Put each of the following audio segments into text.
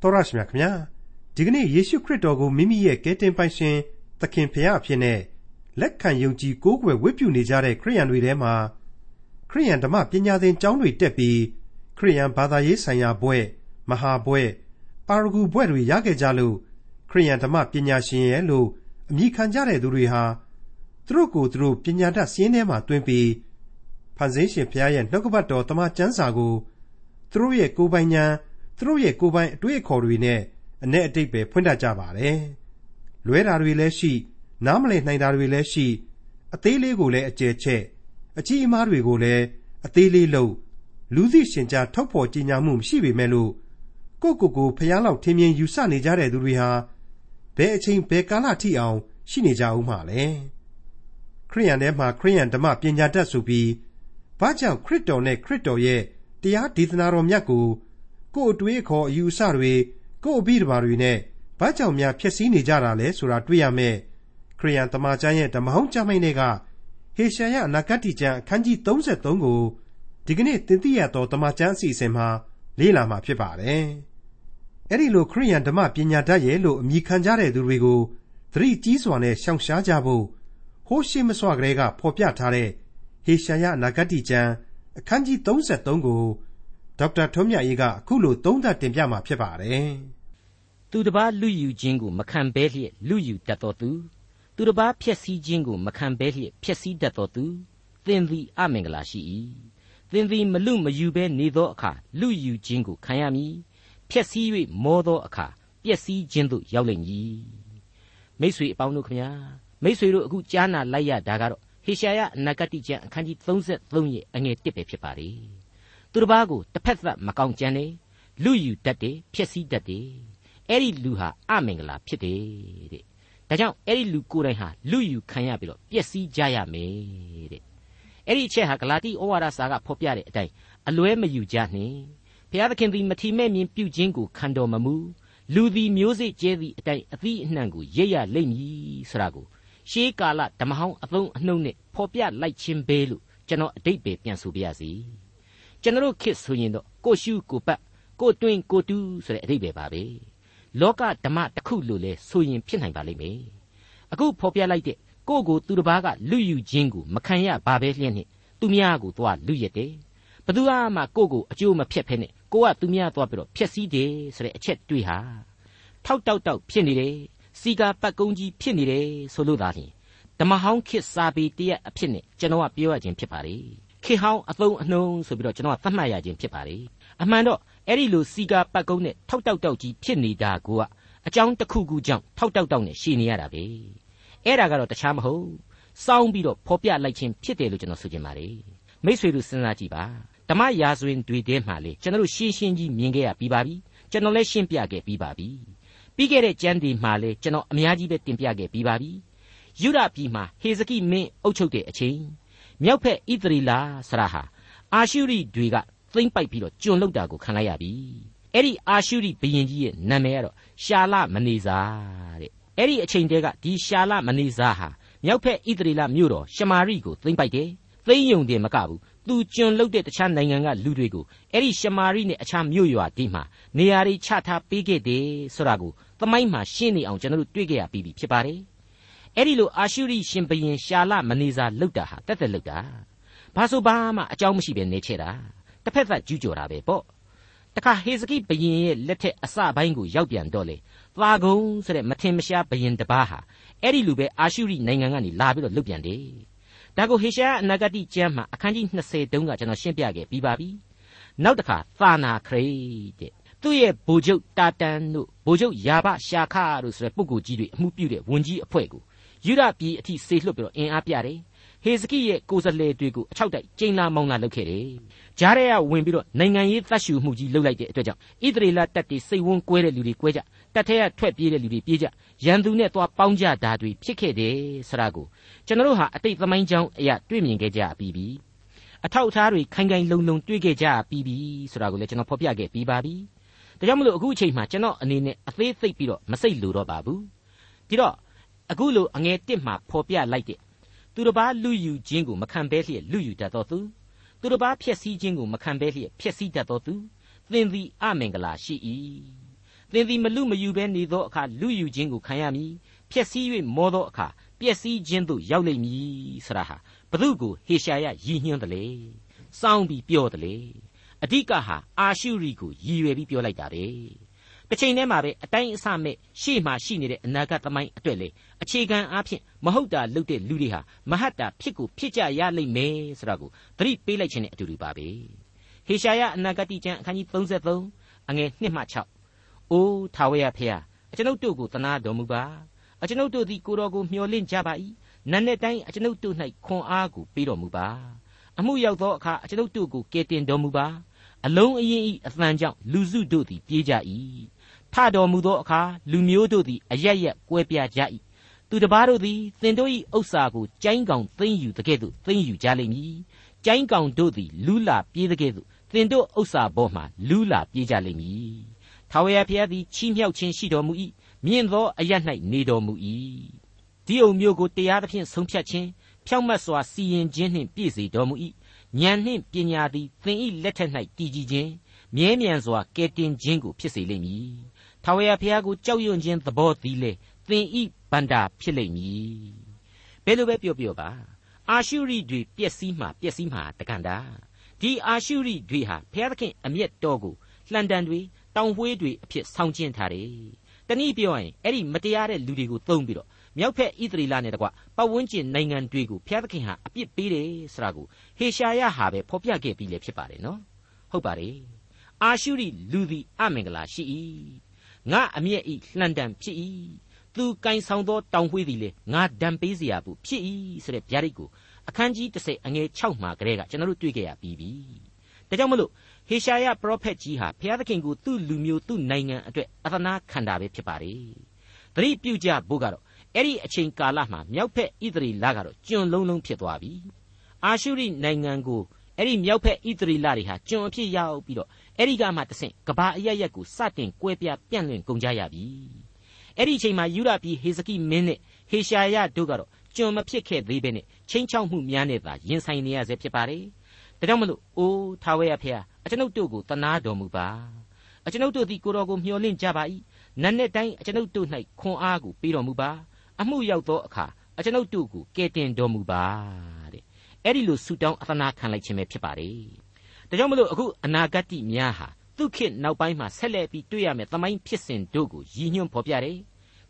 တော်ရရှိမြခင်ဗျာဒီကနေ့ယေရှုခရစ်တော်ကိုမိမိရဲ့ကယ်တင်ပိုင်ရှင်သခင်ဖရာအဖြစ်နဲ့လက်ခံယုံကြည်ကိုးကွယ်ဝတ်ပြုနေကြတဲ့ခရိယန်တွေထဲမှာခရိယန်ဓမ္မပညာသင်ကျောင်းတွေတက်ပြီးခရိယန်ဘာသာရေးဆိုင်ရာဘွဲ့မဟာဘွဲ့ပါရဂူဘွဲ့တွေရခဲ့ကြလို့ခရိယန်ဓမ္မပညာရှင်ရဲ့လို့အမိခံကြတဲ့သူတွေဟာသူတို့ကိုယ်သူတို့ပညာတတ်စည်းထဲမှာတွင်ပြီးဖန်ဆင်းရှင်ဖရာရဲ့နှုတ်ကပတ်တော်တမန်ကျမ်းစာကိုသူတို့ရဲ့ကိုယ်ပိုင်ဉာဏ် သူတို့ရဲ့ကိုယ်ပိုင်အတွေ့အခေါ်တွေနဲ့အ내အတိတ်ပဲဖွင့်တတ်ကြပါတယ်။လွဲတာတွေလည်းရှိ နားမလည်နိုင်တာတွေလည်းရှိ အသေးလေးကိုလည်းအကျယ်ချက်အကြီးအမားတွေကိုလည်းအသေးလေးလို့လူသိရှင်ကြားထုတ်ဖော်ကြေညာမှုမရှိပေမဲ့လို့ကိုကိုကိုဖျားလောက်ထင်းမြင်ယူဆနေကြတဲ့သူတွေဟာဘယ်အချိန်ဘယ်ကာလထိအောင် ရှိနေကြဦးမှာလဲခရိယန်ထဲမှာခရိယန်ဓမ္မပညာတတ်ဆိုပြီးဘာကြောင့်ခရစ်တော်နဲ့ခရစ်တော်ရဲ့တရားဒေသနာတော်မြတ်ကို ကို့အတွေးအခေါ်အယူအဆတွေကို့အပြီးတပါတွေနဲ့ဘာကြောင့်များဖြစ်စည်းနေကြတာလဲဆိုတာတွေ့ရမယ်ခရိယန်တမန်ကျမ်းရဲ့ဓမ္မဟောင်းကျမ်းမိတ်တွေကဟေရှာယအနာဂတ်ကျမ်းအခန်းကြီး33ကိုဒီကနေ့သင်သိရသောတမန်ကျမ်းအစီအစဉ်မှာလေ့လာမှာဖြစ်ပါတယ်အဲ့ဒီလိုခရိယန်ဓမ္မပညာတတ်ရဲ့လို့အမိခံကြတဲ့သူတွေကိုသတိကြီးစွာနဲ့ရှောင်ရှားကြဖို့ဟိုးရှိမစွာကလေးကဖော်ပြထားတဲ့ဟေရှာယအနာဂတ်ကျမ်းအခန်းကြီး33ကို ဒေါက်တာထွန်းမြတ်အေးကအခုလိုသုံးသပ်တင်ပြมาဖြစ်ပါတယ်။သူတစ်ပါးလူယူခြင်းကိုမခံဘဲလျက်လူယူတတ်တော်သူသူတစ်ပါးဖြည့်ဆည်းခြင်းကိုမခံဘဲလျက်ဖြည့်ဆည်းတတ်တော်သူသင်သည်အမင်္ဂလာရှိ၏။သင်သည်မလူမယူဘဲနေသောအခါလူယူခြင်းကိုခံရမည်။ဖြည့်ဆည်း၍မောသောအခါပျက်စီးခြင်းသို့ရောက်လိမ့်မည်။မိတ်ဆွေအပေါင်းတို့ခမညာမိတ်ဆွေတို့အခုကြားနာလိုက်ရတာကတော့ဟေရှာယအနာဂတိကျမ်းအခန်းကြီး33ရဲ့အငယ်1ပဲဖြစ်ပါလေ သူတစ်ပါးကိုတစ်ဖက်သက်မကောင်းကြမ်းတယ်လူယူတတ်တယ်ဖျက်ဆီးတတ်တယ်အဲ့ဒီလူဟာအမင်္ဂလာဖြစ်တယ်တဲ့ဒါကြောင့်အဲ့ဒီလူကိုယ်တိုင်ဟာလူယူခံရပြီးတော့ပျက်စီးကြရမယ်တဲ့အဲ့ဒီအချက်ဟာဂလာတိဩဝါဒစာကဖော်ပြတဲ့အတိုင်းအလွဲမယူကြနှင့်ဘုရားသခင်သည်မထီမဲ့မြင်ပြုခြင်းကိုခံတော်မမူလူသည်မျိုးစေ့ကျဲသည့်အတိုင်းအသီးအနှံကိုရိပ်ရလိမ့်မည်ဆိုတာကိုရှေးကာလဓမ္မဟောင်းအသုံးအနှုန်းနဲ့ဖော်ပြလိုက်ခြင်းပဲလို့ကျွန်တော်အတိတ်ပဲပြန်ဆိုပြရစီ ကျွန်တော်ခေတ်ဆိုရင်တော့ကိုရှုကိုပတ်ကိုတွင်ကိုတူးဆိုတဲ့အတိတ်ပဲပါပဲလောကဓမ္မတစ်ခုလို့လဲဆိုရင်ဖြစ်နိုင်ပါလိမ့်မယ်အခုဖော်ပြလိုက်တဲ့ကိုကိုသူတစ်ပါးကလူယူခြင်းကိုမခံရပါပဲလျှက်နဲ့သူများကိုသွားလူရက်တယ်ဘသူမှကိုကိုအကျိုးမဖြတ်ဖဲနဲ့ကိုကသူများသွားပြီးတော့ဖြက်စီးတယ်ဆိုတဲ့အချက်တွေးဟာထောက်တောက်တောက်ဖြစ်နေတယ်စီကာပတ်ကုန်းကြီးဖြစ်နေတယ်ဆိုလို့သာလျှင်ဓမ္မဟောင်းခေတ်စာပေတရက်အဖြစ်နဲ့ကျွန်တော်ကပြောရခြင်းဖြစ်ပါလေ ခေဟောင်းအသုံးအနှုံးဆိုပြီးတော့ကျွန်တော်ကသတ်မှတ်ရခြင်းဖြစ်ပါလေအမှန်တော့အဲ့ဒီလိုစီကာပတ်ကုန်းနဲ့ထောက်တောက်တောက်ကြီးဖြစ်နေတာကအကြောင်းတစ်ခုခုကြောင့်ထောက်တောက်တောက်နဲ့ရှည်နေရတာပဲအဲ့ဒါကတော့တခြားမဟုတ်စောင်းပြီးတော့ဖော်ပြလိုက်ခြင်းဖြစ်တယ်လို့ကျွန်တော်ဆိုချင်ပါတယ်မိษွေတို့စဉ်းစားကြည့်ပါဓမ္မရာဇဝင်တွေထဲမှာလေကျွန်တော်တို့ရှင်းရှင်းကြီးမြင်ခဲ့ရပြီးပါပြီကျွန်တော်လည်းရှင်းပြခဲ့ပြီးပါပြီပြီးခဲ့တဲ့ကျမ်းတွေမှာလေကျွန်တော်အများကြီးပဲတင်ပြခဲ့ပြီးပါပြီယုဒပြည်မှာဟေဇကိမင်းအုပ်ချုပ်တဲ့အချိန် မြောက်ဖက်ဣသရေလဆရာဟာအာရှုရိတွေကသိမ့်ပိုက်ပြီးတော့ကျွန်လုတ်တာကိုခံလိုက်ရပြီအဲ့ဒီအာရှုရိဘုရင်ကြီးရဲ့နာမည်ကတော့ရှာလမနေဇာတဲ့အဲ့ဒီအချိန်တည်းကဒီရှာလမနေဇာဟာမြောက်ဖက်ဣသရေလမြို့တော်ရှမာရိကိုသိမ့်ပိုက်တယ်သိမ့်ယုံတယ်မကဘူးသူကျွန်လုတ်တဲ့တခြားနိုင်ငံကလူတွေကိုအဲ့ဒီရှမာရိနဲ့အခြားမြို့ရွာဒီမှာနေရာတွေချထားပေးခဲ့တယ်ဆိုတာကိုသမိုင်းမှာရှင်းနေအောင်ကျွန်တော်တို့တွေ့ကြရပြီးပြီဖြစ်ပါတယ် အဲ့ဒီလိုအာရှုရိရှင်ဘရင်ရှာလမနေစာလုတ်တာဟာတက်တက်လုတ်တာဘာဆိုဘာမှအကြောင်းမရှိပဲနေချဲတာတစ်ဖက်သက်ကျူးကျော်တာပဲပေါ့တခါဟေဇကိဘရင်ရဲ့လက်ထက်အစပိုင်းကိုရောက်ပြန်တော့လေသာဂုံဆိုတဲ့မထင်မရှားဘရင်တပားဟာအဲ့ဒီလိုပဲအာရှုရိနိုင်ငံကနေလာပြီးတော့လုတ်ပြန်တယ်ဒါကိုဟေရှာအနာဂတိကျမ်းမှာအခန်းကြီး20တုန်းကကျွန်တော်ရှင်းပြခဲ့ပြီးပါပြီနောက်တစ်ခါသာနာခရိတဲ့သူ့ရဲ့ဗိုလ်ချုပ်တာတန်တို့ဗိုလ်ချုပ်ယာဘရှာခတို့ဆိုတဲ့ပုဂ္ဂိုလ်ကြီးတွေအမှုပြုတဲ့ဝန်ကြီးအဖွဲ့ကို ယူဒပြည်အထိဆေလွှတ်ပြီးတော့အင်အားပြတယ်ဟေဇကိရဲ့ကိုယ်စားလှယ်တွေကိုအချောက်တိုက်ကျိန်လာမောင်းလာလုပ်ခဲ့တယ်။ဂျားရဲကဝင်ပြီးတော့နိုင်ငံရေးသတ်ရှူမှုကြီးလုပ်လိုက်တဲ့အတွက်ကြောင့်ဣသရေလတပ်တွေစိတ်ဝန်းကွဲတဲ့လူတွေကွဲကြတပ်ထဲကထွက်ပြေးတဲ့လူတွေပြေးကြရန်သူနဲ့သွားပေါင်းကြတာတွေဖြစ်ခဲ့တယ်ဆရာကိုကျွန်တော်တို့ဟာအတိတ်သမိုင်းကြောင်းအရာတွေ့မြင်ခဲ့ကြပြီးပြီအထောက်အထားတွေခိုင်ခိုင်လုံလုံတွေ့ခဲ့ကြပြီးပြီဆိုတာကိုလည်းကျွန်တော်ဖော်ပြခဲ့ပြီးပါပြီဒါကြောင့်မလို့အခုအချိန်မှာကျွန်တော်အနေနဲ့အသေးစိတ်ပြီးတော့မစိတ်လို့တော့ပါဘူးဒီတော့ အခုလိုအငယ်တစ်မှာဖော်ပြလိုက်တဲ့သူတစ်ပါးလူယူခြင်းကိုမခံဘဲလျက်လူယူတတ်သောသူသူတစ်ပါးဖျက်ဆီးခြင်းကိုမခံဘဲလျက်ဖျက်ဆီးတတ်သောသူသင်သည်အမင်္ဂလာရှိ၏သင်သည်မလူမယူဘဲနေသောအခါလူယူခြင်းကိုခံရမည်ဖျက်ဆီး၍မောသောအခါပျက်စီးခြင်းသို့ရောက်လိမ့်မည်ဆရာဟာဘု து ကိုဟေရှာယရည်ညွှန်းတယ်လေစောင်းပြီးပြောတယ်လေအဓိကဟာအာရှုရိကိုရည်ရွယ်ပြီးပြောလိုက်တာပဲ တစ်ချိန်တည်းမှာပဲအတိုင်းအဆမဲ့ရှေ့မှာရှိနေတဲ့အနာဂတ်သမိုင်းအတွက်လေအခြေခံအားဖြင့်မဟုတ်တာလုပ်တဲ့လူတွေဟာမဟတ်တာဖြစ်ကိုဖြစ်ကြရလိမ့်မယ်ဆိုတာကိုသတိပေးလိုက်ခြင်းနဲ့အတူတူပါပဲဟေရှာယအနာဂတ်ကျမ်းအခန်းကြီး33အငယ်1မှ6အိုးထာဝရဖေဟာအကျွန်ုပ်တို့ကိုတနာတော်မူပါအကျွန်ုပ်တို့သည်ကိုတော်ကိုမျှော်လင့်ကြပါ၏နတ်နဲ့တိုင်းအကျွန်ုပ်တို့၌ခွန်အားကိုပေးတော်မူပါအမှုရောက်သောအခါအကျွန်ုပ်တို့ကိုကယ်တင်တော်မူပါအလုံးအရင်ဤအသံကြောင့်လူစုတို့သည်ပြေးကြ၏ ထတော်မူသောအခါလူမျိုးတို့သည်အရရက်ကွဲပြားကြ၏သူတစ်ပါးတို့သည်သင်တို့၏ဥစ္စာကိုကြိုင်းကောင်သိမ့်ယူတကဲ့သို့သိမ့်ယူကြလိမ့်မည်ကြိုင်းကောင်တို့သည်လူလာပြေးတကဲ့သို့သင်တို့ဥစ္စာပေါ်မှလူလာပြေးကြလိမ့်မည်ထာဝရဘုရားသည်ချီးမြှောက်ခြင်းရှိတော်မူ၏မြင့်သောအရ၌နေတော်မူ၏ဒီအုံမျိုးကိုတရားသဖြင့်ဆုံးဖြတ်ခြင်းဖြောင့်မတ်စွာစီရင်ခြင်းနှင့်ပြည့်စေတော်မူ၏ဉာဏ်နှင့်ပညာသည်သင်၏လက်ထက်၌တည်ကြည်ခြင်းမြဲမြံစွာကယ်တင်ခြင်းကိုဖြစ်စေလိမ့်မည် ထာဝရဘုရားကိုကြောက်ရွံ့ခြင်းသဘောသည်လေသင်ဤဗန္တာဖြစ်လိမ့်မည်ဘယ်လိုပဲပြောပြောပါအာရှုရိတွေပျက်စီးမှပျက်စီးမှတကန်တာဒီအာရှုရိတွေဟာဘုရားသခင်အမျက်တော်ကိုလှန်တန်တွေတောင်ဝှေးတွေအဖြစ်ဆောင်ကျဉ်ထားတယ်တနည်းပြောရင်အဲ့ဒီမတရားတဲ့လူတွေကိုသုံးပြီးတော့မြောက်ဖက်ဣသရေလနဲ့တကွပတ်ဝန်းကျင်နိုင်ငံတွေကိုဘုရားသခင်ဟာအပြစ်ပေးတယ်ဆိုတာကိုဟေရှာယဟာပဲဖော်ပြခဲ့ပြီးလေဖြစ်ပါတယ်နော်ဟုတ်ပါတယ်အာရှုရိလူသည်အမင်္ဂလာရှိ၏ ငါအမျက်ဤလှန်တံဖြစ်၏သူကင်ဆောင်သောတောင်ဝှေးသည်လေငါဒံပေးเสียဘူးဖြစ်၏ဆိုတဲ့ဗျာဒိတ်ကိုအခန်းကြီး30အငယ်6မှာကလေးကကျွန်တော်တို့တွေ့ခဲ့ရပြီးပြီဒါကြောင့်မလို့ဟေရှာယပရောဖက်ကြီးဟာဘုရားသခင်ကိုသူ့လူမျိုးသူ့နိုင်ငံအတွက်အသနာခံတာပဲဖြစ်ပါတယ်သတိပြုကြဖို့ကတော့အဲ့ဒီအချိန်ကာလမှာမြောက်ဖက်ဣသရီလကတော့ကျွန်းလုံးလုံးဖြစ်သွားပြီအာရှုရိနိုင်ငံကိုအဲ့ဒီမြောက်ဖက်ဣသရီလတွေဟာကျွန်းအဖြစ်ရောက်ပြီးတော့ အဲ့ဒီကမှတဆင့်ကဘာအရရက်ကိုစတင်ကွဲပြားပြန့်လွင့်ကုန်ကြရပြီအဲ့ဒီအချိန်မှာယူဒပြည်ဟေဇကိမင်းနဲ့ဟေရှာယတို့ကတော့ကျွန်မဖြစ်ခဲ့သေးပဲနဲ့ချင်းချောက်မှုများနဲ့သာရင်ဆိုင်နေရဆဲဖြစ်ပါတယ်ဒါကြောင့်မလို့အိုးထာဝရဖေဟာအကျွန်ုပ်တို့ကိုတနာတော်မူပါအကျွန်ုပ်တို့သည်ကိုတော်ကိုမျှော်လင့်ကြပါ၏နတ်နဲ့တိုင်းအကျွန်ုပ်တို့၌ခွန်အားကိုပေးတော်မူပါအမှုရောက်သောအခါအကျွန်ုပ်တို့ကိုကယ်တင်တော်မူပါတဲ့အဲ့ဒီလိုဆုတောင်းအသနာခံလိုက်ခြင်းပဲဖြစ်ပါတယ် ဒါကြောင့်မလို့အခုအနာဂတ်များဟာသူခေတ်နောက်ပိုင်းမှာဆက်လက်ပြီးတွေ့ရမယ်သမိုင်းဖြစ်စဉ်တို့ကိုရည်ညွှန်းဖော်ပြတယ်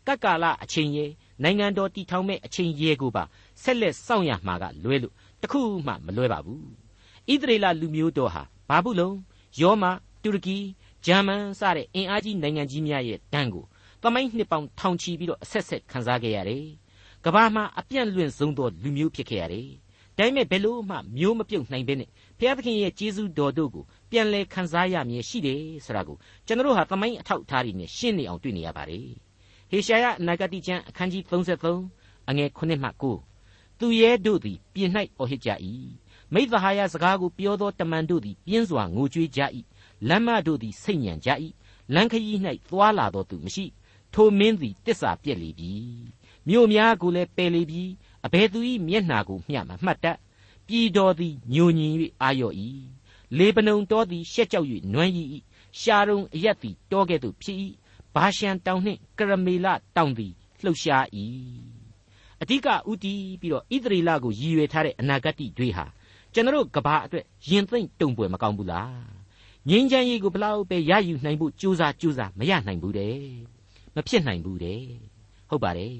ကက္ကာလအချိန်ရေနိုင်ငံတော်တည်ထောင်မဲ့အချိန်ရေကိုပါဆက်လက်စောင့်ရမှာကလွဲလို့တခုမှမလွဲပါဘူးဣသရေလလူမျိုးတော်ဟာဘာဘူးလုံးယောမတူရကီဂျာမန်စတဲ့အင်အားကြီးနိုင်ငံကြီးများရဲ့တန်းကိုသမိုင်းနှစ်ပေါင်းထောင်ချီပြီးတော့အဆက်ဆက်ခံစားခဲ့ရတယ်။ကဘာမှာအပြန့်လွင့်ဆုံးသောလူမျိုးဖြစ်ခဲ့ရတယ်။ဒါပေမဲ့ဘယ်လို့မှမျိုးမပြုတ်နိုင်ဘဲနဲ့ ဘုရားသခင်ရဲ့ကျေးဇူးတော်တို့ကိုပြန်လဲခံစားရမည်ရှိတယ်ဆိုတာကိုကျွန်တော်တို့ဟာသမိုင်းအထောက်အထားတွေနဲ့ရှင်းနေအောင်တွေ့နေရပါတယ်။ဟေရှာယအနာဂတိကျမ်းအခန်းကြီး33အငယ်9မှ9သူရဲတို့သည်ပြင်၌အော်ဟစ်ကြ၏မိသဟာယစကားကိုပြောသောတမန်တို့သည်ပြင်းစွာငိုကြွေးကြ၏လမ်းမတို့သည်စိတ်ညံကြ၏လမ်းခရီး၌သွာလာသောသူမရှိထိုမင်းသည်တစ္ဆာပြက်လေပြီမြို့များကိုလည်းပယ်လေပြီအဘယ်သူ၏မျက်နှာကိုမျှမမှတ်တတ် ပြည်တော်သည်ညိုညင်၍အာရော့၏လေပနုံတော်သည်ရှက်ကြောက်၍နွမ်းရည်၏ရှာရုံအရက်သည်တောကဲ့သို့ဖြစ်၏ဘာရှန်တောင်နှင့်ကရမေလတောင်သည်လှုပ်ရှား၏အဓိကဥတီပြီးတော့ဣသရေလကိုရည်ရွယ်ထားတဲ့အနာဂတ်တွေဟာကျွန်တော်ကဘာအတွက်ရင်သိမ့်တုံပွဲမကောင်းဘူးလားငင်းချမ်းရေးကိုဘလောက်ပဲရယူနိုင်ဖို့ကြိုးစားကြိုးစားမရနိုင်ဘူးတဲ့မဖြစ်နိုင်ဘူးတဲ့ဟုတ်ပါတယ်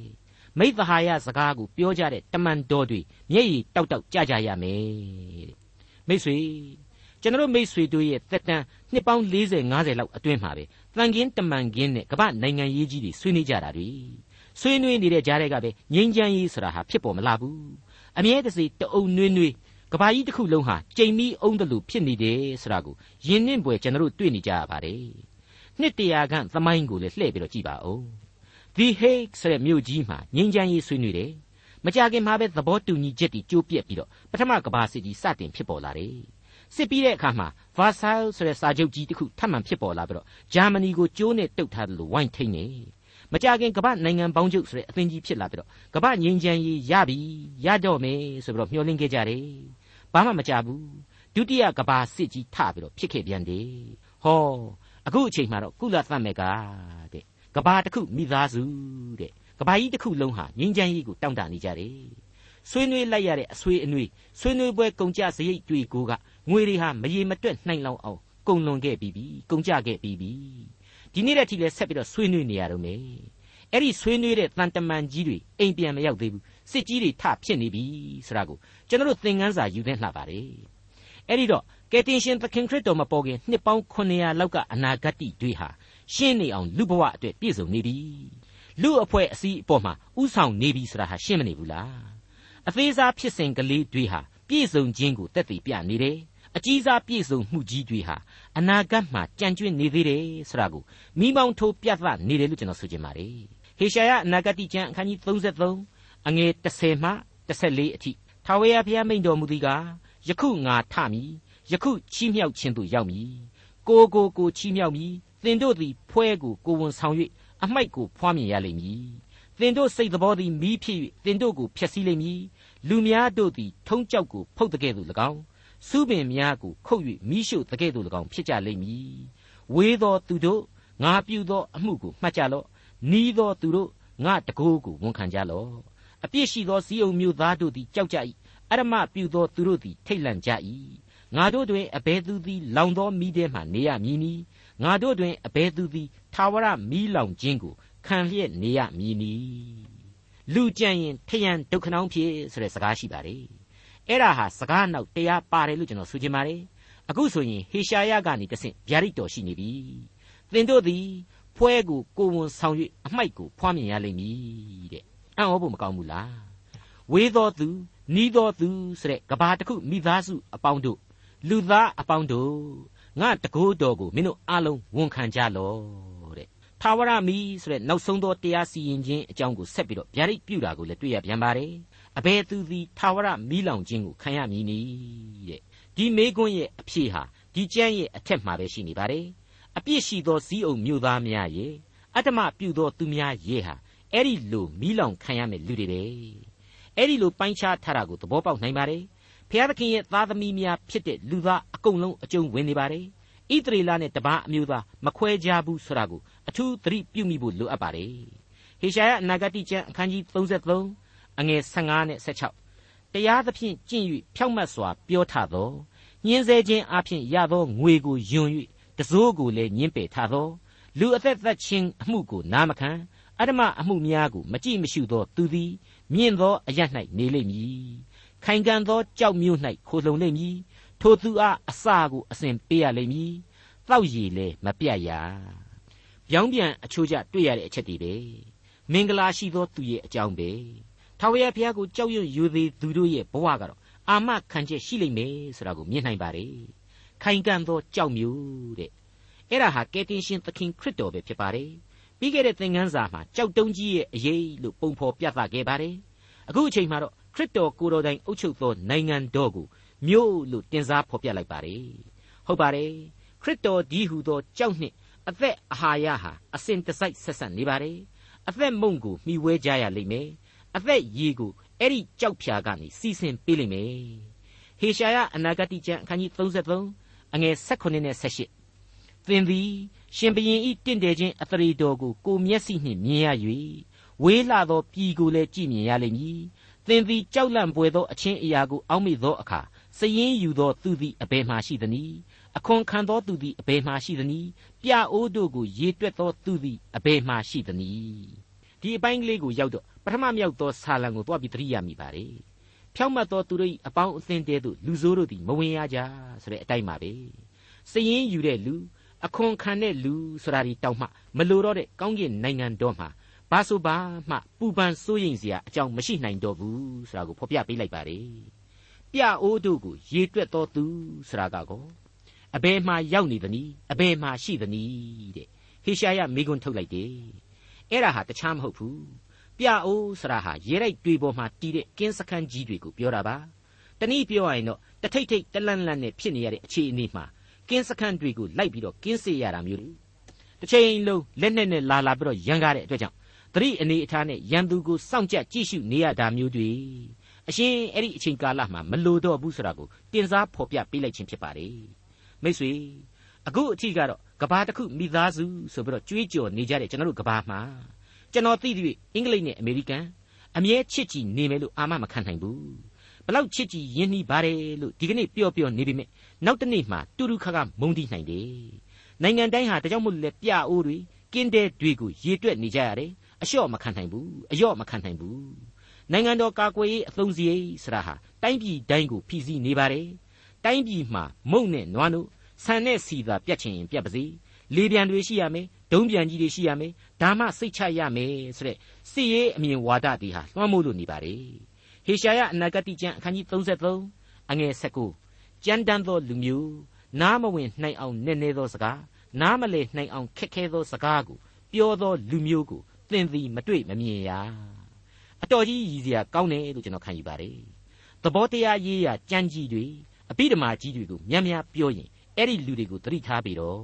မိသဟာယစကားကိုပြောကြတဲ့တမန်တော်တွေမျက်ရည်တောက်တောက်ကြကြရမယ်တဲ့မိတ်ဆွေကျွန်တော်မိတ်ဆွေတို့ရဲ့သက်တမ်းနှစ်ပေါင်း40 50လောက်အတွင်းမှာပဲတန်ကင်းတမန်ကင်းနဲ့ကမ္ဘာနိုင်ငံရေးကြီးတွေဆွေးနွေးကြတာတွေဆွေးနွေးနေတဲ့ကြားထဲကပဲငြိမ်းချမ်းရေးဆိုတာဟာဖြစ်ပေါ်မလာဘူးအမြဲတစေတအုံနွေးနွေးကဘာကြီးတစ်ခုလုံးဟာကြိမ်မီးအုံးတယ်လို့ဖြစ်နေတယ်ဆိုတာကိုယဉ်နှင့်ပွေကျွန်တော်တို့တွေ့နေကြရပါတယ်နှစ်တရာခန့်သမိုင်းကိုလည်းလှည့်ပြီးတော့ကြည့်ပါဦး The Hague ဆိုတဲ့မြို့ကြီးမှာငြိမ်းချမ်းရေးဆွေးနွေးတယ်မကြခင်မှာပဲသဘောတူညီချက်တွေကြိုးပြက်ပြီးတော့ပထမကဘာစစ်ကြီးစတင်ဖြစ်ပေါ်လာတယ်စစ်ပြီးတဲ့အခါမှာ Versailles ဆိုတဲ့စာချုပ်ကြီးတစ်ခုထပ်မံဖြစ်ပေါ်လာပြီးတော့ဂျာမနီကိုကျိုးနဲ့တုတ်ထားတယ်လို့ဝိုင်းထိန်နေမကြခင်ကမ္ဘာနိုင်ငံပေါင်းချုပ်ဆိုတဲ့အသင်းကြီးဖြစ်လာပြီးတော့ကမ္ဘာငြိမ်းချမ်းရေးရပြီရတော့မယ်ဆိုပြီးတော့မျှော်လင့်ခဲ့ကြတယ်ဘာမှမကြဘူးဒုတိယကဘာစစ်ကြီးထပြီးတော့ဖြစ်ခဲ့ပြန်တယ်ဟောအခုအချိန်မှာတော့ကုလသမဂ္ဂတဲ့ ကဘာတစ်ခုမိသားစုတဲ့ကဘာကြီးတစ်ခုလုံးဟာငင်းချမ်းရေးကိုတောင့်တနေကြတယ်ဆွေးနွေးလိုက်ရတဲ့အဆွေးအနွေးဆွေးနွေးပွဲကုန်ကြစရိတ်တွေကိုကငွေတွေဟာမရေမတွက်နိုင်လောက်အောင်ကုန်လွန်ခဲ့ပြီးပြီကုန်ကြခဲ့ပြီးပြီဒီနေ့တည်းထိလဲဆက်ပြီးတော့ဆွေးနွေးနေရတော့မယ်အဲ့ဒီဆွေးနွေးတဲ့တန်တမန်ကြီးတွေအိမ်ပြန်မရောက်သေးဘူးစစ်ကြီးတွေထဖြစ်နေပြီဆိုတာကိုကျွန်တော်တို့သင်ခန်းစာယူသင့်လှပါတယ်အဲ့ဒီတော့ကယ်တင်ရှင်သခင်ခရစ်တော်မပေါ်ခင်နှစ်ပေါင်း900လောက်ကအနာဂတ်တွေဟာ ရှင်းနေအောင်လူဘဝအတွက်ပြည့်စုံနေပြီလူအဖွဲ့အစည်းအပေါ်မှာဥဆောင်နေပြီဆိုတာဟာရှင်းမနေဘူးလားအသေးစားဖြစ်စဉ်ကလေးတွေဟာပြည့်စုံခြင်းကိုတက်တည်ပြနေတယ်အကြီးစားပြည့်စုံမှုကြီးတွေဟာအနာဂတ်မှာကြံ့ကျွင့်နေသေးတယ်ဆိုတာကိုမိမောင်းထိုးပြသနေတယ်လို့ကျွန်တော်ဆိုချင်ပါတယ်ဟေရှာယအနာဂတ်ကျမ်းအခန်းကြီး33အငယ်30မှ14အထိထာဝရဘုရားမိန့်တော်မူသည်ကားယခုငါထမည်ယခုချီးမြှောက်ခြင်းသို့ရောက်မည်ကိုကိုကိုချီးမြှောက်မည် သင်တို့သည်ဖွဲကိုကိုဝန်ဆောင်၍အမိုက်ကိုဖွားမြင်ရလိမ့်မည်သင်တို့စိတ်သဘောသည်မီးဖြစ်၍သင်တို့ကိုဖျက်ဆီးလိမ့်မည်လူများတို့သည်ထုံးကြောက်ကိုဖုတ်တဲ့ကဲ့သို့၎င်းစုပင်များကိုခုတ်၍မိရှို့တဲ့ကဲ့သို့၎င်းဖြစ်ကြလိမ့်မည်ဝေးသောသူတို့ငါပြုသောအမှုကိုမှတ်ကြလော့နီးသောသူတို့ငါတကိုးကိုဝန်ခံကြလော့အပြစ်ရှိသောစည်းုံမျိုးသားတို့သည်ကြောက်ကြ၏အရမပြုသောသူတို့သည်ထိတ်လန့်ကြ၏ ငါတို့တွင်အဘယ်သူသည် လောင်သောမိထဲမှနေရမည်နီငါတို့တွင်အဘယ်သူသည်ထာဝရမီးလောင်ခြင်းကိုခံလျက်နေရမည်နီလူကြံရင်ထယံဒုက္ခနှောင်းဖြစ်ဆိုတဲ့စကားရှိပါတယ်အဲ့ဒါဟာစကားနောက်တရားပါတယ်လို့ကျွန်တော်ဆိုချင်ပါတယ်အခုဆိုရင်ဟေရှာယကနေတဆင့်ဗျာဒိတ်တော်ရှိနေပြီသင်တို့သည်ဖွဲကိုကိုဝန်ဆောင်၍အမိုက်ကိုဖွားမြင်ရလိမ့်မည်တဲ့အံ့ဩဖို့မကောင်းဘူးလားဝေးသောသူနီးသောသူဆိုတဲ့ကဘာတစ်ခုမိသားစုအပေါင်းတို့ လူသားအပေါင်းတို့ငါတကိုးတော်ကိုမင်းတို့အားလုံးဝန်ခံကြလော့တဲ့ထာဝရမီဆိုတဲ့နောက်ဆုံးသောတရားစီရင်ခြင်းအကြောင်းကိုဆက်ပြီးတော့ဗျာဒိတ်ပြုတာကိုလည်းတွေ့ရပြန်ပါတယ်အဘယ်သူသည်ထာဝရမီးလောင်ခြင်းကိုခံရမည်နည်းတဲ့ဒီမေကွန်းရဲ့အဖြေဟာဒီကျမ်းရဲ့အထက်မှာပဲရှိနေပါတယ်အပြစ်ရှိသောစည်းအုံမြို့သားများရဲ့အတ္တမပြုသောသူများရဲ့ဟာအဲ့ဒီလိုမီးလောင်ခံရမယ့်လူတွေပဲအဲ့ဒီလိုပိုင်းခြားထားတာကိုသဘောပေါက်နိုင်ပါတယ် ဖျားသခင်ရဲ့သားသမီးများဖြစ်တဲ့လူသားအကုန်လုံးအကျုံးဝင်နေပါတယ်ဣသရေလနဲ့တပားအမျိုးသားမခွဲကြဘူးဆိုတာကိုအထူးသတိပြုမိဖို့လိုအပ်ပါတယ်ဟေရှာယအနာဂတိကျမ်းအခန်းကြီး33အငယ်15နဲ့16တရားသဖြင့်ကျင့်၍ဖြောက်မတ်စွာပြောထသောညင်းဆဲခြင်းအပြင်ရသောငွေကိုယွန်၍တစိုးကိုလည်းညင်းပယ်ထသောလူအသက်သက်ခြင်းအမှုကိုနားမခံအဓမ္မအမှုများကိုမကြည့်မရှုသောသူသည်မြင့်သောအရ၌နေလိမ့်မည် ခိုင်ခံ့သောကြောက်မြို့၌ခိုလှုံလိမ့်မည်ထိုသူအားအစာကိုအစဉ်ပေးရလိမ့်မည်တောက်ရည်လည်းမပြတ်ရပြောင်းပြန်အချိုးကျတွေ့ရတဲ့အချက်တွေပဲမင်္ဂလာရှိသောသူရဲ့အကြောင်းပဲထာဝရဘုရားကိုကြောက်ရွံ့ယူသေးသူတို့ရဲ့ဘဝကတော့အာမခံချက်ရှိလိမ့်မယ်ဆိုတာကိုမြင်နိုင်ပါတယ်ခိုင်ခံ့သောကြောက်မျိုးတဲ့အဲ့ဒါဟာကယ်တင်ရှင်သခင်ခရစ်တော်ပဲဖြစ်ပါတယ်ပြီးခဲ့တဲ့သင်ခန်းစာမှာကြောက်တုံးကြီးရဲ့အရေးလို့ပုံဖော်ပြသခဲ့ပါတယ်အခုအချိန်မှာတော့ ခရစ်တော်ကိုယ်တော်တိုင်အုပ်ချုပ်သောနိုင်ငံတော်ကိုမြို့လို့တင်စားဖော်ပြလိုက်ပါတယ်ဟုတ်ပါတယ်ခရစ်တော်ဒီဟုသောကြောက်နှင့်အသက်အာဟာရဟာအစဉ်တစိုက်ဆက်ဆက်နေပါတယ်အသက်မုံကိုမှီဝဲကြရလိမ့်မယ်အသက်ရေကိုအဲ့ဒီကြောက်ဖြာကနေစီစဉ်ပေးလိမ့်မယ်ဟေရှာယအနာဂတိကျမ်းအခန်းကြီး33အငယ်16နဲ့18သင်သည်ရှင်ဘရင်ဤတင့်တယ်ခြင်းအသရေတော်ကိုကိုမျက်စိနှင့်မြင်ရ၍ဝေးလာသောပြည်ကိုလည်းကြည့်မြင်ရလိမ့်မည် သင်သည်ကြောက်လန့်ပွေသောအချင်းအရာကိုအောက်မေ့သောအခါစည်ရင်ယူသောသူသည်အဘယ်မှရှိသနည်းအခွန်ခံသောသူသည်အဘယ်မှရှိသနည်းပြအိုးတို့ကိုရေတွက်သောသူသည်အဘယ်မှရှိသနည်းဒီအပိုင်းကလေးကိုရောက်တော့ပထမမြောက်သောဆာလံကိုတွားပြီးသတိရမိပါတယ်ဖြောင့်မတ်သောသူတို့၏အပေါင်းအသင်းတဲသို့လူဆိုးတို့သည်မဝင်ရကြဆိုတဲ့အတိုင်းပါပဲစည်ရင်ယူတဲ့လူအခွန်ခံတဲ့လူဆိုတာဒီတောင်မှမလိုတော့တဲ့ကောင်းကင်နိုင်ငံတော်မှာ ဘာဆိုဘာမှပူပန်စိုးရိမ်စရာအကြောင်းမရှိနိုင်တော့ဘူးဆိုတာကိုဖော်ပြပေးလိုက်ပါတယ်ပြအိုးတို့ကိုရေတွက်တော်သူဆိုတာကကောအဘယ်မှရောက်နေသနည်းအဘယ်မှရှိသနည်းတဲ့ဟေရှာယမိကွန်းထုတ်လိုက်တယ်အဲ့ဒါဟာတခြားမဟုတ်ဘူးပြအိုးဆိုတာဟာရေရိုက်တွေပေါ်မှာတီးတဲ့ကင်းစခန်းကြီးတွေကိုပြောတာပါတနည်းပြောရရင်တော့တထိတ်ထိတ်တလန့်လန့်နဲ့ဖြစ်နေရတဲ့အခြေအနေမှာကင်းစခန်းတွေကိုလိုက်ပြီးတော့ကင်းစေရတာမျိုးတစ်ချိန်လုံးလက်နဲ့နဲ့လာလာပြီးတော့ရန်ကားတဲ့အတွက်ကြောင့် သတိအနေအထားနဲ့ရန်သူကိုစောင့်ကြကြည့်ရှုနေရတာမျိုးတွေအရှင်အဲ့ဒီအချိန်ကာလမှာမလိုတော့ဘူးဆိုတာကိုတင်စားဖော်ပြပေးလိုက်ခြင်းဖြစ်ပါတယ်မိတ်ဆွေအခုအထိကတော့ကဘာတစ်ခုမိသားစုဆိုပြီးတော့ကြွေးကြော်နေကြတဲ့ကျွန်တော်တို့ကဘာမှာကျွန်တော်သိသည်အင်္ဂလိပ်နဲ့အမေရိကန်အမြဲချစ်ကြည်နေမယ်လို့အာမမခံနိုင်ဘူးဘလောက်ချစ်ကြည်ရင်းနှီးပါတယ်လို့ဒီကနေ့ပြောပြောနေပြီမြနောက်တနေ့မှတူတူခါခါမုန်းတီးနိုင်တယ်နိုင်ငံတိုင်းဟာတကြောင်မို့လဲပြအိုးတွေကင်းတဲ့တွေကိုရေတွက်နေကြရတယ် အလျှော့မခံနိုင်ဘူးအယော့မခံနိုင်ဘူးနိုင်ငံတော်ကာကွယ်ရေးအသုံးစရိတ်ဆရာဟာတိုင်းပြည်တိုင်းကိုဖိစီးနေပါတယ်တိုင်းပြည်မှာမုံနဲ့နွားတို့ဆန်နဲ့စီသာပြတ်ချင်ရင်ပြတ်ပါစေလေပြန်တွေရှိရမယ်ဒုံးပြန်ကြီးတွေရှိရမယ်ဒါမှစိတ်ချရမယ်ဆိုတဲ့စစ်ရေးအမြင်ဝါဒတွေဟာလွှမ်းမိုးလို့နေပါတယ်ဟေရှာယအနာဂတိကျမ်းအခန်းကြီး33အငယ်19ကြမ်းတမ်းသောလူမျိုးနားမဝင်နိုင်အောင်နည်းနည်းသောစကားနားမလည်နိုင်အောင်ခက်ခဲသောစကားကိုပြောသောလူမျိုးကို သင်သည်မတွေ့မမြင်ရအတော်ကြီးရည်စရာကောင်းတယ်လို့ကျွန်တော်ခံယူပါတယ်သဘောတရားရေးရာကြမ်းကြီးတွေအပိဓမ္မာကြီးတွေကိုများများပြောရင်အဲ့ဒီလူတွေကိုသတိထားပြီးတော့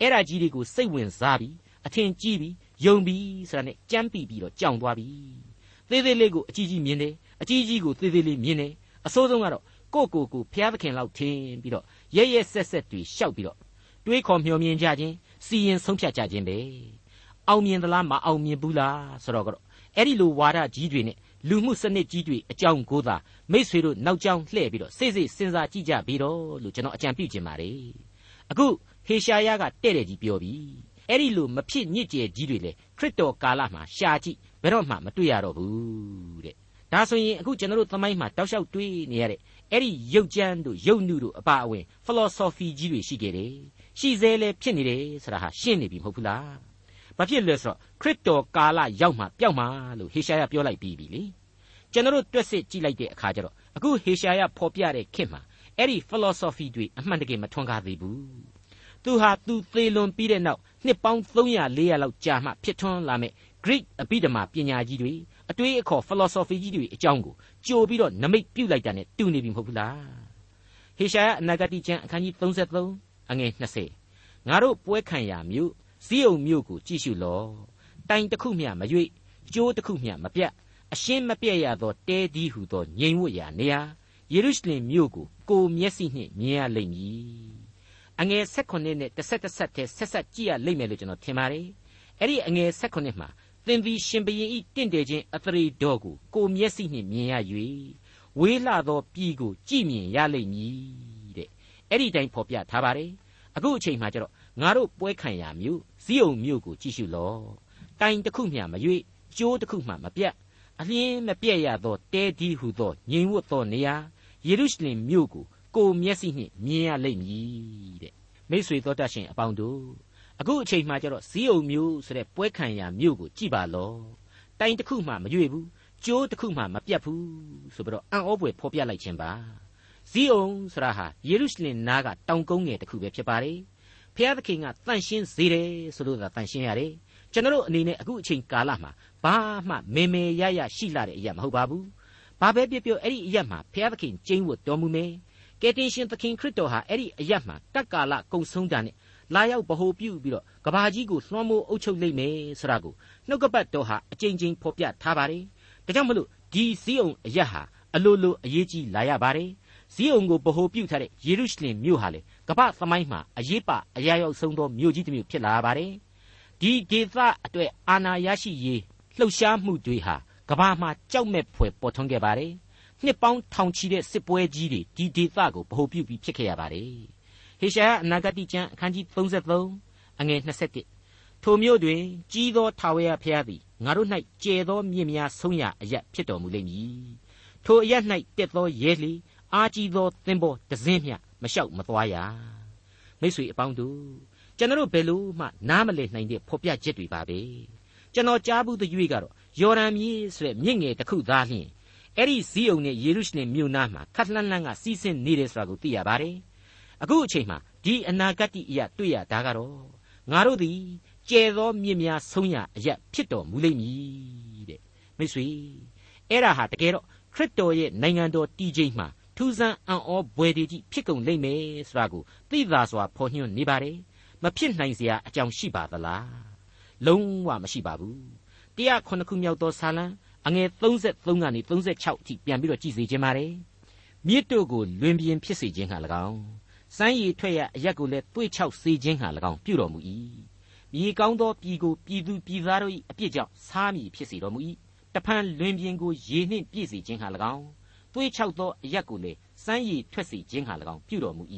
အဲ့ဒါကြီးတွေကိုစိတ်ဝင်စားပြီးအထင်ကြီးပြီးယုံပြီးဆိုတာနဲ့ကြမ်းပြီပြီးတော့ကြောင်သွားပြီသေးသေးလေးကိုအကြီးကြီးမြင်တယ်အကြီးကြီးကိုသေးသေးလေးမြင်တယ်အစိုးဆုံးကတော့ကိုကိုကိုဖျားသခင်လောက်ထင်ပြီးတော့ရဲရဲဆက်ဆက်တွေရှောက်ပြီးတော့တွေးခေါ်မျှော်မြင်ကြခြင်းစီရင်ဆုံးဖြတ်ကြခြင်းပဲ အောင်မြင်သလားမအောင်မြင်ဘူးလားဆိုတော့ကတော့အဲ့ဒီလိုဝါဒကြီးတွေနဲ့လူမှုစနစ်ကြီးတွေအကြောင်းကိုသာမိษွေတို့နောက်ကျောင်းလှည့်ပြီးတော့စိတ်စိတ်စဉ်းစားကြည့်ကြပြီးတော့လို့ကျွန်တော်အကြံပြုချင်ပါတယ်အခုဟေရှာယကတဲ့တဲ့ကြီးပြောပြီအဲ့ဒီလိုမဖြစ်ညစ်ကြေကြီးတွေလေခရစ်တော်ကာလမှာရှာကြည့်ဘယ်တော့မှမတွေ့ရတော့ဘူးတဲ့ဒါဆိုရင်အခုကျွန်တော်တို့သမိုင်းမှာတောက်လျှောက်တွေးနေရတဲ့အဲ့ဒီရုပ်ကြမ်းတို့ရုပ်နုတို့အပါအဝင် philosophy ကြီးတွေရှိခဲ့တယ်ရှိသေးလဲဖြစ်နေတယ်ဆိုတာဟာရှင်းနေပြီမဟုတ်ဘူးလား ဘာဖြစ်လဲဆိုတော့ခရစ်တော်ကာလရောက်မှပျောက်မှလို့ဟေရှာယပြောလိုက်ပြီးပြီလေကျွန်တော်တို့တွက်စစ်ကြည့်လိုက်တဲ့အခါကျတော့အခုဟေရှာယဖော်ပြတဲ့ခေတ်မှာအဲ့ဒီ philosophy တွေအမှန်တကယ်မထွန်းကားသေးဘူးသူဟာသူသေလွန်ပြီးတဲ့နောက်နှစ်ပေါင်း300 400လောက်ကြာမှဖြစ်ထွန်းလာမဲ့ Greek အပိဓမ္မာပညာကြီးတွေအတွေးအခေါ် philosophy ကြီးတွေအကြောင်းကိုကြိုပြီးတော့နမိတ်ပြုတ်လိုက်တာနဲ့တူနေပြီမဟုတ်ဘူးလားဟေရှာယအနာဂတိကျမ်းအခန်းကြီး33အငယ်20ငါတို့ပွဲခံရာမြို့ ဇီးုံမြို့ကိုကြည့်ရှုလော့တိုင်တစ်ခုမျှမရွေ့ကျိုးတစ်ခုမျှမပြတ်အရှင်းမပြတ်ရသောတဲဒီဟုသောငြိမ်ဝတ်ရာနေရာယေရုရှလင်မြို့ကိုကိုမျက်စိနှင့်မြင်ရလိမ့်မည်အငယ်16နဲ့တစ်ဆက်တစ်ဆက်တည်းဆက်ဆက်ကြည့်ရလိမ့်မယ်လို့ကျွန်တော်ထင်ပါတယ်အဲ့ဒီအငယ်16မှာသင်သည်ရှင်ဘရင်ဤတင့်တယ်ခြင်းအသရေတော်ကိုကိုမျက်စိနှင့်မြင်ရ၍ဝေးလာသောပြည်ကိုကြည်မြင်ရလိမ့်မည်တဲ့အဲ့ဒီတိုင်းဖော်ပြထားပါတယ်အခုအချိန်မှကျတော့ ငါတို့ပွဲခံရမြို့ဇီးုံမြို့ကိုကြည့်ရှုလော့တိုင်တစ်ခုမျှမရွေ့ကျိုးတစ်ခုမှမပြတ်အလင်းမပြတ်ရသောတဲဒီဟုသောငြိမ်ဝတ်သောနေရာယေရုရှလင်မြို့ကိုကိုမျက်စိနှင့်မြင်ရလိမ့်မည်တဲ့မိษွေတော်တတ်ရှင်အပေါင်းတို့အခုအချိန်မှကျတော့ဇီးုံမြို့ဆိုတဲ့ပွဲခံရမြို့ကိုကြည့်ပါလော့တိုင်တစ်ခုမှမရွေ့ဘူးကျိုးတစ်ခုမှမပြတ်ဘူးဆိုပြီးတော့အံ့ဩဖွယ်ဖော်ပြလိုက်ခြင်းပါဇီးုံဆိုတာဟာယေရုရှလင်နားကတောင်ကုန်းငယ်တစ်ခုပဲဖြစ်ပါတယ် ဖျားသခင်ကတန့်ရှင်းစေတယ်ဆိုလို့သာတန့်ရှင်းရတယ်ကျွန်တော်အနေနဲ့အခုအချိန်ကာလမှာဘာမှမေမေရရရှိလာတဲ့အရာမဟုတ်ပါဘူးဘာပဲပြောပြောအဲ့ဒီအရာမှာဖျားသခင်ကျင်းဝတ်တော်မူမယ်ကယ်တင်ရှင်သခင်ခရစ်တော်ဟာအဲ့ဒီအရာမှာတက္ကာလကုံဆုံးတာနဲ့လာရောက်ဗဟိုပြုပြီးတော့ကဘာကြီးကိုလွှမ်းမိုးအုပ်ချုပ်လိုက်မယ်ဆိုတာကိုနှုတ်ကပတ်တော်ဟာအကြိမ်ကြိမ်ဖော်ပြထားပါတယ်ဒါကြောင့်မလို့ဒီစည်းုံအရာဟာအလိုလိုအရေးကြီးလာရပါတယ်ဇီးုံကိုဗဟိုပြုထားတဲ့ယေရုရှလင်မြို့ဟာလေ ကမ္ဘာသမိုင်းမှာအရေးပါအရာရောက်ဆုံးသောမြို့ကြီးတစ်မြို့ဖြစ်လာပါတယ်ဒီဒေသအတွက်အာဏာရရှိရေးလှုပ်ရှားမှုတွေဟာကမ္ဘာမှာကြောက်မဲ့ဖွယ်ပေါ်ထွန်းခဲ့ပါတယ်နှစ်ပေါင်းထောင်ချီတဲ့စစ်ပွဲကြီးတွေဒီဒေသကိုဗဟိုပြုပြီးဖြစ်ခဲ့ရပါတယ်ဟေရှာယအနာဂတိကျမ်းအခန်းကြီး33အငယ်21ထိုမြို့တွင်ကြီးသောထာဝရဘုရားသည်ငါတို့၌ကျဲသောမြင့်များဆုံးရာအရဖြစ်တော်မူလိမ့်မည်ထိုအရ၌တက်သောရဲလီအားကြီးသောသင်္ဘောတစင်းမျှ မလျှောက်မသွားရမိတ်ဆွေအပေါင်းတို့ကျွန်တော်ဘယ်လို့မှနားမလည်နိုင်တဲ့ဖော်ပြချက်တွေပါပဲကျွန်တော်ကြားဘူးသရွေ့ကတော့ယော်ဒန်မြစ်ဆိုတဲ့မြင့်ငယ်တစ်ခုသားလျှင်အဲ့ဒီဇီးုံနဲ့ယေရုရှလင်မြို့နားမှာခတ်လှမ်းလှမ်းကစီးဆင်းနေတယ်ဆိုတာကိုသိရပါတယ်အခုအချိန်မှာဒီအနာဂတ်အရာတွေ့ရတာကတော့ငါတို့သည်ကျဲသောမြင့်များဆုံးရအရာဖြစ်တော်မူလိမ့်မည်တဲ့မိတ်ဆွေအဲ့ဒါဟာတကယ်တော့ခရစ်တော်ရဲ့နိုင်ငံတော်တည်ခြင်းမှာ ထူးဆန်းအံ့ဩဘွယ်တွေကြီးဖြစ်ကုန်လိမ့်မယ်ဆိုတာကိုသိသာစွာဖော်ညွှန်းနေပါတယ်မဖြစ်နိုင်စရာအကြောင်းရှိပါသလားလုံးဝမရှိပါဘူး109ခုမြောက်သောစာလံအငယ်33ကနေ36အထိပြန်ပြီးတော့ကြည့်စေခြင်းပါတယ်မြစ်တို့ကိုလွင်ပြင်ဖြစ်စေခြင်းဟာ၎င်းစမ်းရည်ထွက်ရအရက်ကိုလည်းတွေးချောက်စေခြင်းဟာ၎င်းပြုတော်မူ၏မြေကောင်းသောပြည်ကိုပြည်သူပြည်သားတို့၏အပြစ်ကြောင့်စားမည်ဖြစ်စေတော်မူ၏တဖန်လွင်ပြင်ကိုရေနှင့်ပြည့်စေခြင်းဟာ၎င်း တွေးချောက်သောအရက်ကိုလည်းစမ်းရည်ထွက်စေခြင်းဟာ၎င်းပြုတော်မူ၏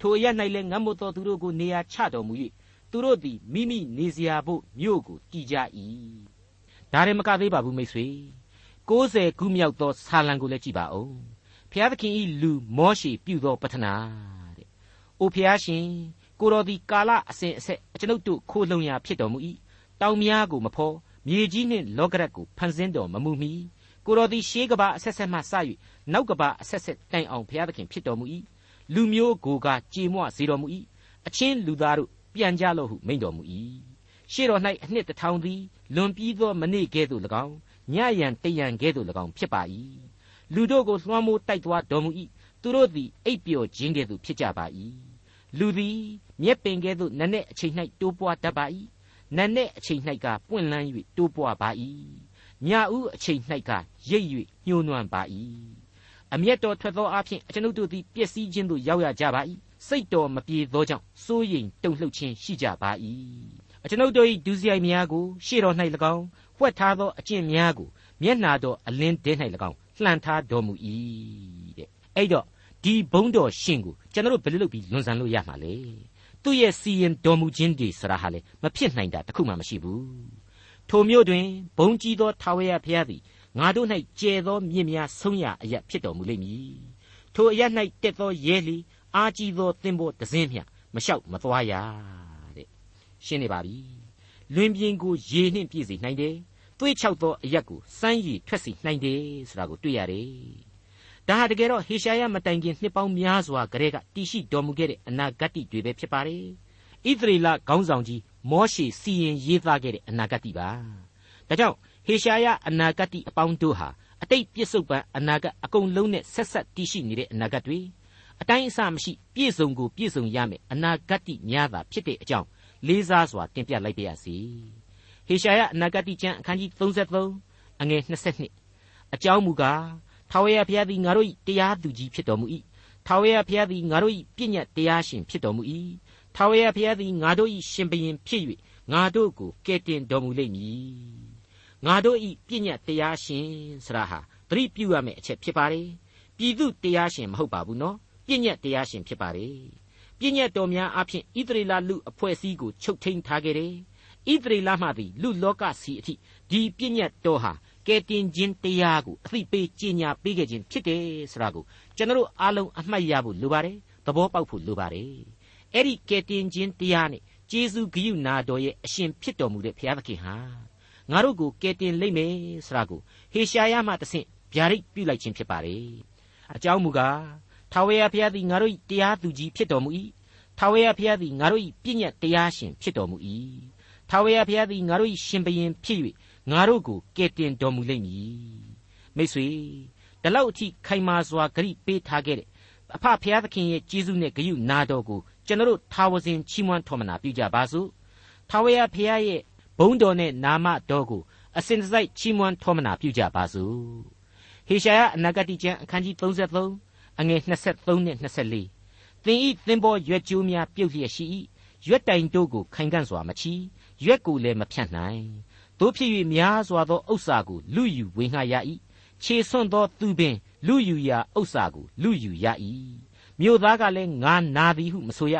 ထိုအရက်၌လည်းငတ်မွတ်သောသူတို့ကိုနေရာချတော်မူ၍သူတို့သည်မိမိနေစရာဖို့မြို့ကိုတည်ကြ၏ဒါရင်မကသေးပါဘူးမိတ်ဆွေ60ခုမြောက်သောဆာလံကိုလည်းကြည့်ပါဦးဖျားသခင်ဤလူမောရှိပြုသောပတနာတဲ့။အိုဖျားရှင်ကိုတော်သည်ကာလအစဉ်အဆက်အကျွန်ုပ်တို့ခိုးလုံရာဖြစ်တော်မူ၏။တောင်များကိုမဖော်မြေကြီးနှင့်လောကရက်ကိုဖန်ဆင်းတော်မမူမီ ကိုတော်သည်ရှေးကဘာအဆက်ဆက်မှစ၍နောက်ကဘာအဆက်ဆက်တိုင်အောင်ဘုရားသခင်ဖြစ်တော်မူ၏လူမျိုးကိုကကြေမွစေတော်မူ၏အချင်းလူသားတို့ပြန်ကြလော့ဟုမိန့်တော်မူ၏ရှေ့တော်၌အနှစ်တစ်ထောင်သည်လွန်ပြီးသောမနေ့ကဲ့သို့၎င်းညရန်တရန်ကဲ့သို့၎င်းဖြစ်ပါ၏လူတို့ကိုလွှမ်းမိုးတိုက်သွားတော်မူ၏သူတို့သည်အိပ်ပျော်ခြင်းကဲ့သို့ဖြစ်ကြပါ၏လူသည်မြက်ပင်ကဲ့သို့နက်နဲ့အချိန်၌တိုးပွားတတ်ပါ၏နက်နဲ့အချိန်၌ကပွင့်လန်း၍တိုးပွားပါ၏ ညဦးအချိန်၌ကရိပ်၍ညှိုးနွမ်းပါ၏အမျက်တော်ထွက်သောအဖြစ်အကျွန်ုပ်တို့သည်ပျက်စီးခြင်းသို့ရောက်ရကြပါ၏စိတ်တော်မပြေသောကြောင့်စိုးရိမ်တုန်လှုပ်ခြင်းရှိကြပါ၏အကျွန်ုပ်တို့၏ဒုစရိုက်များကိုရှေ့တော်၌၎င်းဝှက်ထားသောအကျင့်များကိုမျက်နာတော်အလင်းတဲ၌၎င်းလှန်ထားတော်မူ၏တဲ့အဲ့တော့ဒီဘုံတော်ရှင်ကိုကျွန်တော်တို့ဘယ်လိုလုပ်ပြီးလွန်ဆန်လို့ရမှာလဲသူ့ရဲ့စီရင်တော်မူခြင်းတွေဆရာဟာလေမဖြစ်နိုင်တာတခုမှမရှိဘူး ထိုမြို့တွင်ဘုံကြီးသောထာဝရဘုရားသည်ငါတို့၌ကျဲသောမြစ်များဆုံးရအရဖြစ်တော်မူလိမ့်မည်ထိုအရ၌တက်သောရဲလီအာကြီးသောသင်္ဘောတစင်းမျှမလျှောက်မသွားရတဲ့ရှင်းနေပါပြီလွင်ပြင်ကိုရေနှင့်ပြည့်စေနိုင်တယ်သွေးချောက်သောအရက်ကိုစမ်းရည်ထွက်စေနိုင်တယ်ဆိုတာကိုတွေ့ရတယ်ဒါဟာတကယ်တော့ဟေရှာယမတိုင်ခင်နှစ်ပေါင်းများစွာကတည်းကတည်ရှိတော်မူခဲ့တဲ့အနာဂတ်တွေပဲဖြစ်ပါတယ်ဣသရေလခေါင်းဆောင်ကြီး မောရှေစီရင်ရေးသားခဲ့တဲ့အနာဂတ်ပါဒါကြောင့်ဟေရှာယအနာဂတ်အပေါင်းတို့ဟာအတိတ်ပြစ္ဆုတ်ပံအနာဂတ်အကုန်လုံးနဲ့ဆက်ဆက်တည်ရှိနေတဲ့အနာဂတ်တွေအတိုင်းအဆမရှိပြည့်စုံကိုပြည့်စုံရမယ်အနာဂတ်များတာဖြစ်တဲ့အကြောင်းလေးစားစွာတင်ပြလိုက်ပါရစေဟေရှာယအနာဂတ်ကျမ်းအခန်းကြီး33အငယ်22အကြောင်းမူကားထာဝရဘုရားသည်ငါတို့၏တရားသူကြီးဖြစ်တော်မူ၏ထာဝရဘုရားသည်ငါတို့၏ပြည့်ညတ်တရားရှင်ဖြစ်တော်မူ၏ ထာဝရဘုရားသည်ငါတို့၏ရှင်ဘရင်ဖြစ်၍ငါတို့ကိုကယ်တင်တော်မူလိမ့်မည်ငါတို့ဤပြည့်ညတ်တရားရှင်ဆရာဟာသတိပြုရမယ့်အချက်ဖြစ်ပါတယ်ပြည်သူတရားရှင်မဟုတ်ပါဘူးနော်ပြည့်ညတ်တရားရှင်ဖြစ်ပါတယ်ပြည့်ညတ်တော်များအဖြစ်ဣသရေလလူအဖွဲ့အစည်းကိုချုပ်ထိန်ထားခဲ့တယ်ဣသရေလမှသည်လူလောကစီအထိဒီပြည့်ညတ်တော်ဟာကယ်တင်ခြင်းတရားကိုအသိပေးကြီးညာပေးခဲ့ခြင်းဖြစ်တယ်ဆိုတာကိုကျွန်တော်အားလုံးအမှတ်ရဖို့လိုပါတယ်သဘောပေါက်ဖို့လိုပါတယ် အဲ့ဒီကယ်တင်ခြင်းတရားနဲ့ကျေးဇူးဂရုနာတော်ရဲ့အရှင်ဖြစ်တော်မူတဲ့ဘုရားသခင်ဟာငါတို့ကိုကယ်တင်လိမ့်မယ်ဆိုတာကိုဟေရှာယမှတဆင့်ဗျာဒိတ်ပြုလိုက်ခြင်းဖြစ်ပါတယ်အကြောင်းမူကားထာဝရဘုရားသည်ငါတို့၏တရားသူကြီးဖြစ်တော်မူ၏ထာဝရဘုရားသည်ငါတို့၏ပြည့်ညတ်တရားရှင်ဖြစ်တော်မူ၏ထာဝရဘုရားသည်ငါတို့၏ရှင်ဘရင်ဖြစ်၍ငါတို့ကိုကယ်တင်တော်မူလိမ့်မည်မိတ်ဆွေဒီလောက်အထိခိုင်မာစွာဂရိပေးထားခဲ့တဲ့အဖဖျားသခင်ရဲ့ကျေးဇူးနဲ့ဂရုနာတော်ကို ကျွန်တော်တို့ထာဝစဉ်ချီးမွမ်းထော်မနာပြုကြပါစို့ထာဝရဘုရားရဲ့ဘုန်းတော်နဲ့နာမတော်ကိုအစဉ်တစိုက်ချီးမွမ်းထောမနာပြုကြပါစို့ဟေရှာယအနာဂတိကျမ်းအခန်းကြီး33အငယ်23နဲ့24သင်ဤသင်ပေါ်ရွက်ကျိုးများပြုတ်လျက်ရှိ၏ရွက်တိုင်တို့ကိုခိုင်ကန့်စွာမချီရွက်ကိုလည်းမဖြန့်နိုင်တို့ဖြစ်၍များစွာသောဥစ္စာကိုလူယူဝေငှရ၏ခြေဆွန့်သောသူပင်လူယူရာဥစ္စာကိုလူယူရ၏ မြို့သားကလည်းငါနာသည်ဟုမဆိုရ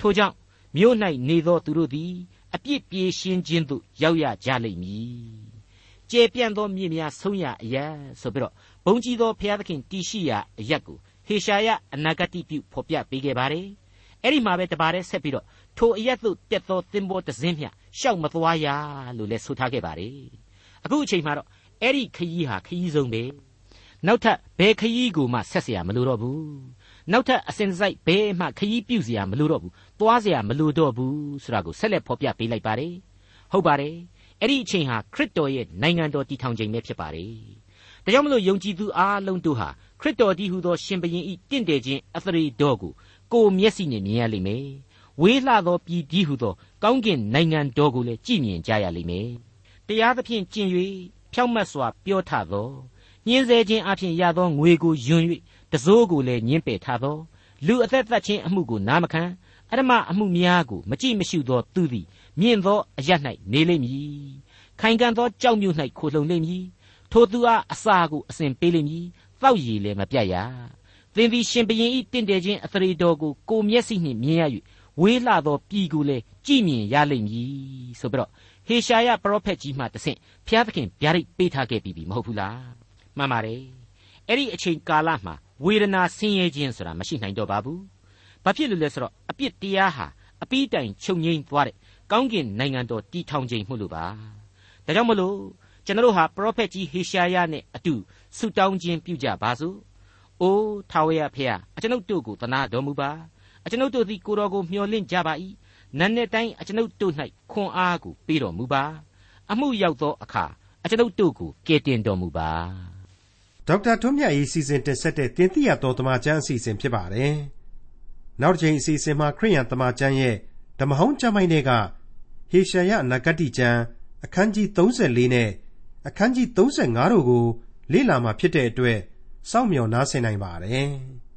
ထိုကြောင့်မြို့၌နေသောသူတို့သည်အပြစ်ပြေရှင်းခြင်းသို့ရောက်ရကြလိမ့်မည်။ကျေပြန့်သောမြစ်များဆုံးရအရာဆိုပြီးတော့ဘုံကြီးသောဘုရားသခင်တည်ရှိရာအရက်ကိုဟေရှာယအနာဂတိပြုဖော်ပြပေးခဲ့ပါတယ်။အဲ့ဒီမှာပဲတပါးတည်းဆက်ပြီးတော့ထိုအရက်သို့တက်သောသင်္ဘောတစ်စင်းမျှရှောက်မသွားရလို့လည်းဆိုထားခဲ့ပါတယ်။အခုအချိန်မှာတော့အဲ့ဒီခရီးဟာခရီးဆုံးပဲ။နောက်ထပ်ဘယ်ခရီးကိုမှဆက်เสียမလိုတော့ဘူး နောက်ထပ်အစဉ်စိုက်ဘဲမှခရီးပြုစရာမလိုတော့ဘူးသွားစရာမလိုတော့ဘူးဆိုတာကိုဆက်လက်ဖော်ပြပေးလိုက်ပါတယ်ဟုတ်ပါတယ်အဲ့ဒီအချိန်ဟာခရစ်တော်ရဲ့နိုင်ငံတော်တည်ထောင်ချိန်ပဲဖြစ်ပါတယ်ဒါကြောင့်မလို့ယုံကြည်သူအားလုံးတို့ဟာခရစ်တော်တည်ဟူသောရှင်ဘုရင်ဤတင့်တယ်ခြင်းအသရေတော်ကိုကိုမျက်စိနဲ့မြင်ရလိမ့်မယ်ဝေးလှသောပြည်ကြီးဟူသောကောင်းကင်နိုင်ငံတော်ကိုလည်းကြည်မြင်ကြရလိမ့်မယ်တရားသဖြင့်ကျင့်၍ဖြောက်မတ်စွာပြောထသောညှင်းဆဲခြင်းအပြင်ရသောငွေကိုယွန်၍ တစိုးကိုလည်းညှင်းပယ်ထားသောလူအသက်သက်ခြင်းအမှုကိုနားမခံအရမအမှုများကိုမကြည့်မရှုသောသူသည်မြင့်သောအရ၌နေလိမ့်မည်ခိုင်ခံ့သောကြောက်မြို့၌ခိုလှုံလိမ့်မည်ထိုသူအားအစာကိုအစဉ်ပေးလိမ့်မည်တောက်ရည်လည်းမပြတ်ရသင်သည်ရှင်ဘရင်ဤတင့်တယ်ခြင်းအသရေတော်ကိုကိုမျက်စိနှင့်မြင်ရ၍ဝေးလာသောပြည်ကိုလည်းကြည်မြင်ရလိမ့်မည်ဆိုပြီးတော့ဟေရှာယပရောဖက်ကြီးမှတဆင့်ဘုရားသခင်ဗျာဒိတ်ပေးထားခဲ့ပြီမဟုတ်ဘူးလားမှန်ပါတယ် အဲ့ဒီအချိန်ကာလမှာဝေဒနာဆင်းရဲခြင်းဆိုတာမရှိနိုင်တော့ပါဘူးဘာဖြစ်လို့လဲဆိုတော့အပြစ်တရားဟာအပိတိုင်ချုပ်ငိမ့်သွားတဲ့ကောင်းကင်နိုင်ငံတော်တည်ထောင်ခြင်းမှုလို့ပါဒါကြောင့်မလို့ကျွန်တော်တို့ဟာပရောဖက်ကြီးဟေရှာယနဲ့အတူဆုတောင်းခြင်းပြုကြပါစို့။အိုးထာဝရဖေဟာအကျွန်ုပ်တို့ကိုသနာတော်မူပါ။အကျွန်ုပ်တို့သည်ကိုတော်ကိုမျှော်လင့်ကြပါ၏။နန်းနဲ့တိုင်းအကျွန်ုပ်တို့၌ခွန်အားကိုပေးတော်မူပါ။အမှုရောက်သောအခါအကျွန်ုပ်တို့ကိုကယ်တင်တော်မူပါ။ ဒေါက်တာထွန်းမြတ်၏စီစဉ်တင်ဆက်တဲ့တင်ပြတော်တမချန်းအစီအစဉ်ဖြစ်ပါတယ်။နောက်တစ်ချိန်အစီအစဉ်မှာခရိယန်တမချန်းရဲ့ဓမ္မဟောင်းကျမ်းပိုင်းတွေကဟေရှာယနဂတိကျမ်းအခန်းကြီး34နဲ့အခန်းကြီး35တို့ကိုလေ့လာမှာဖြစ်တဲ့အတွက်စောင့်မျှော်နားဆင်နိုင်ပါတယ်။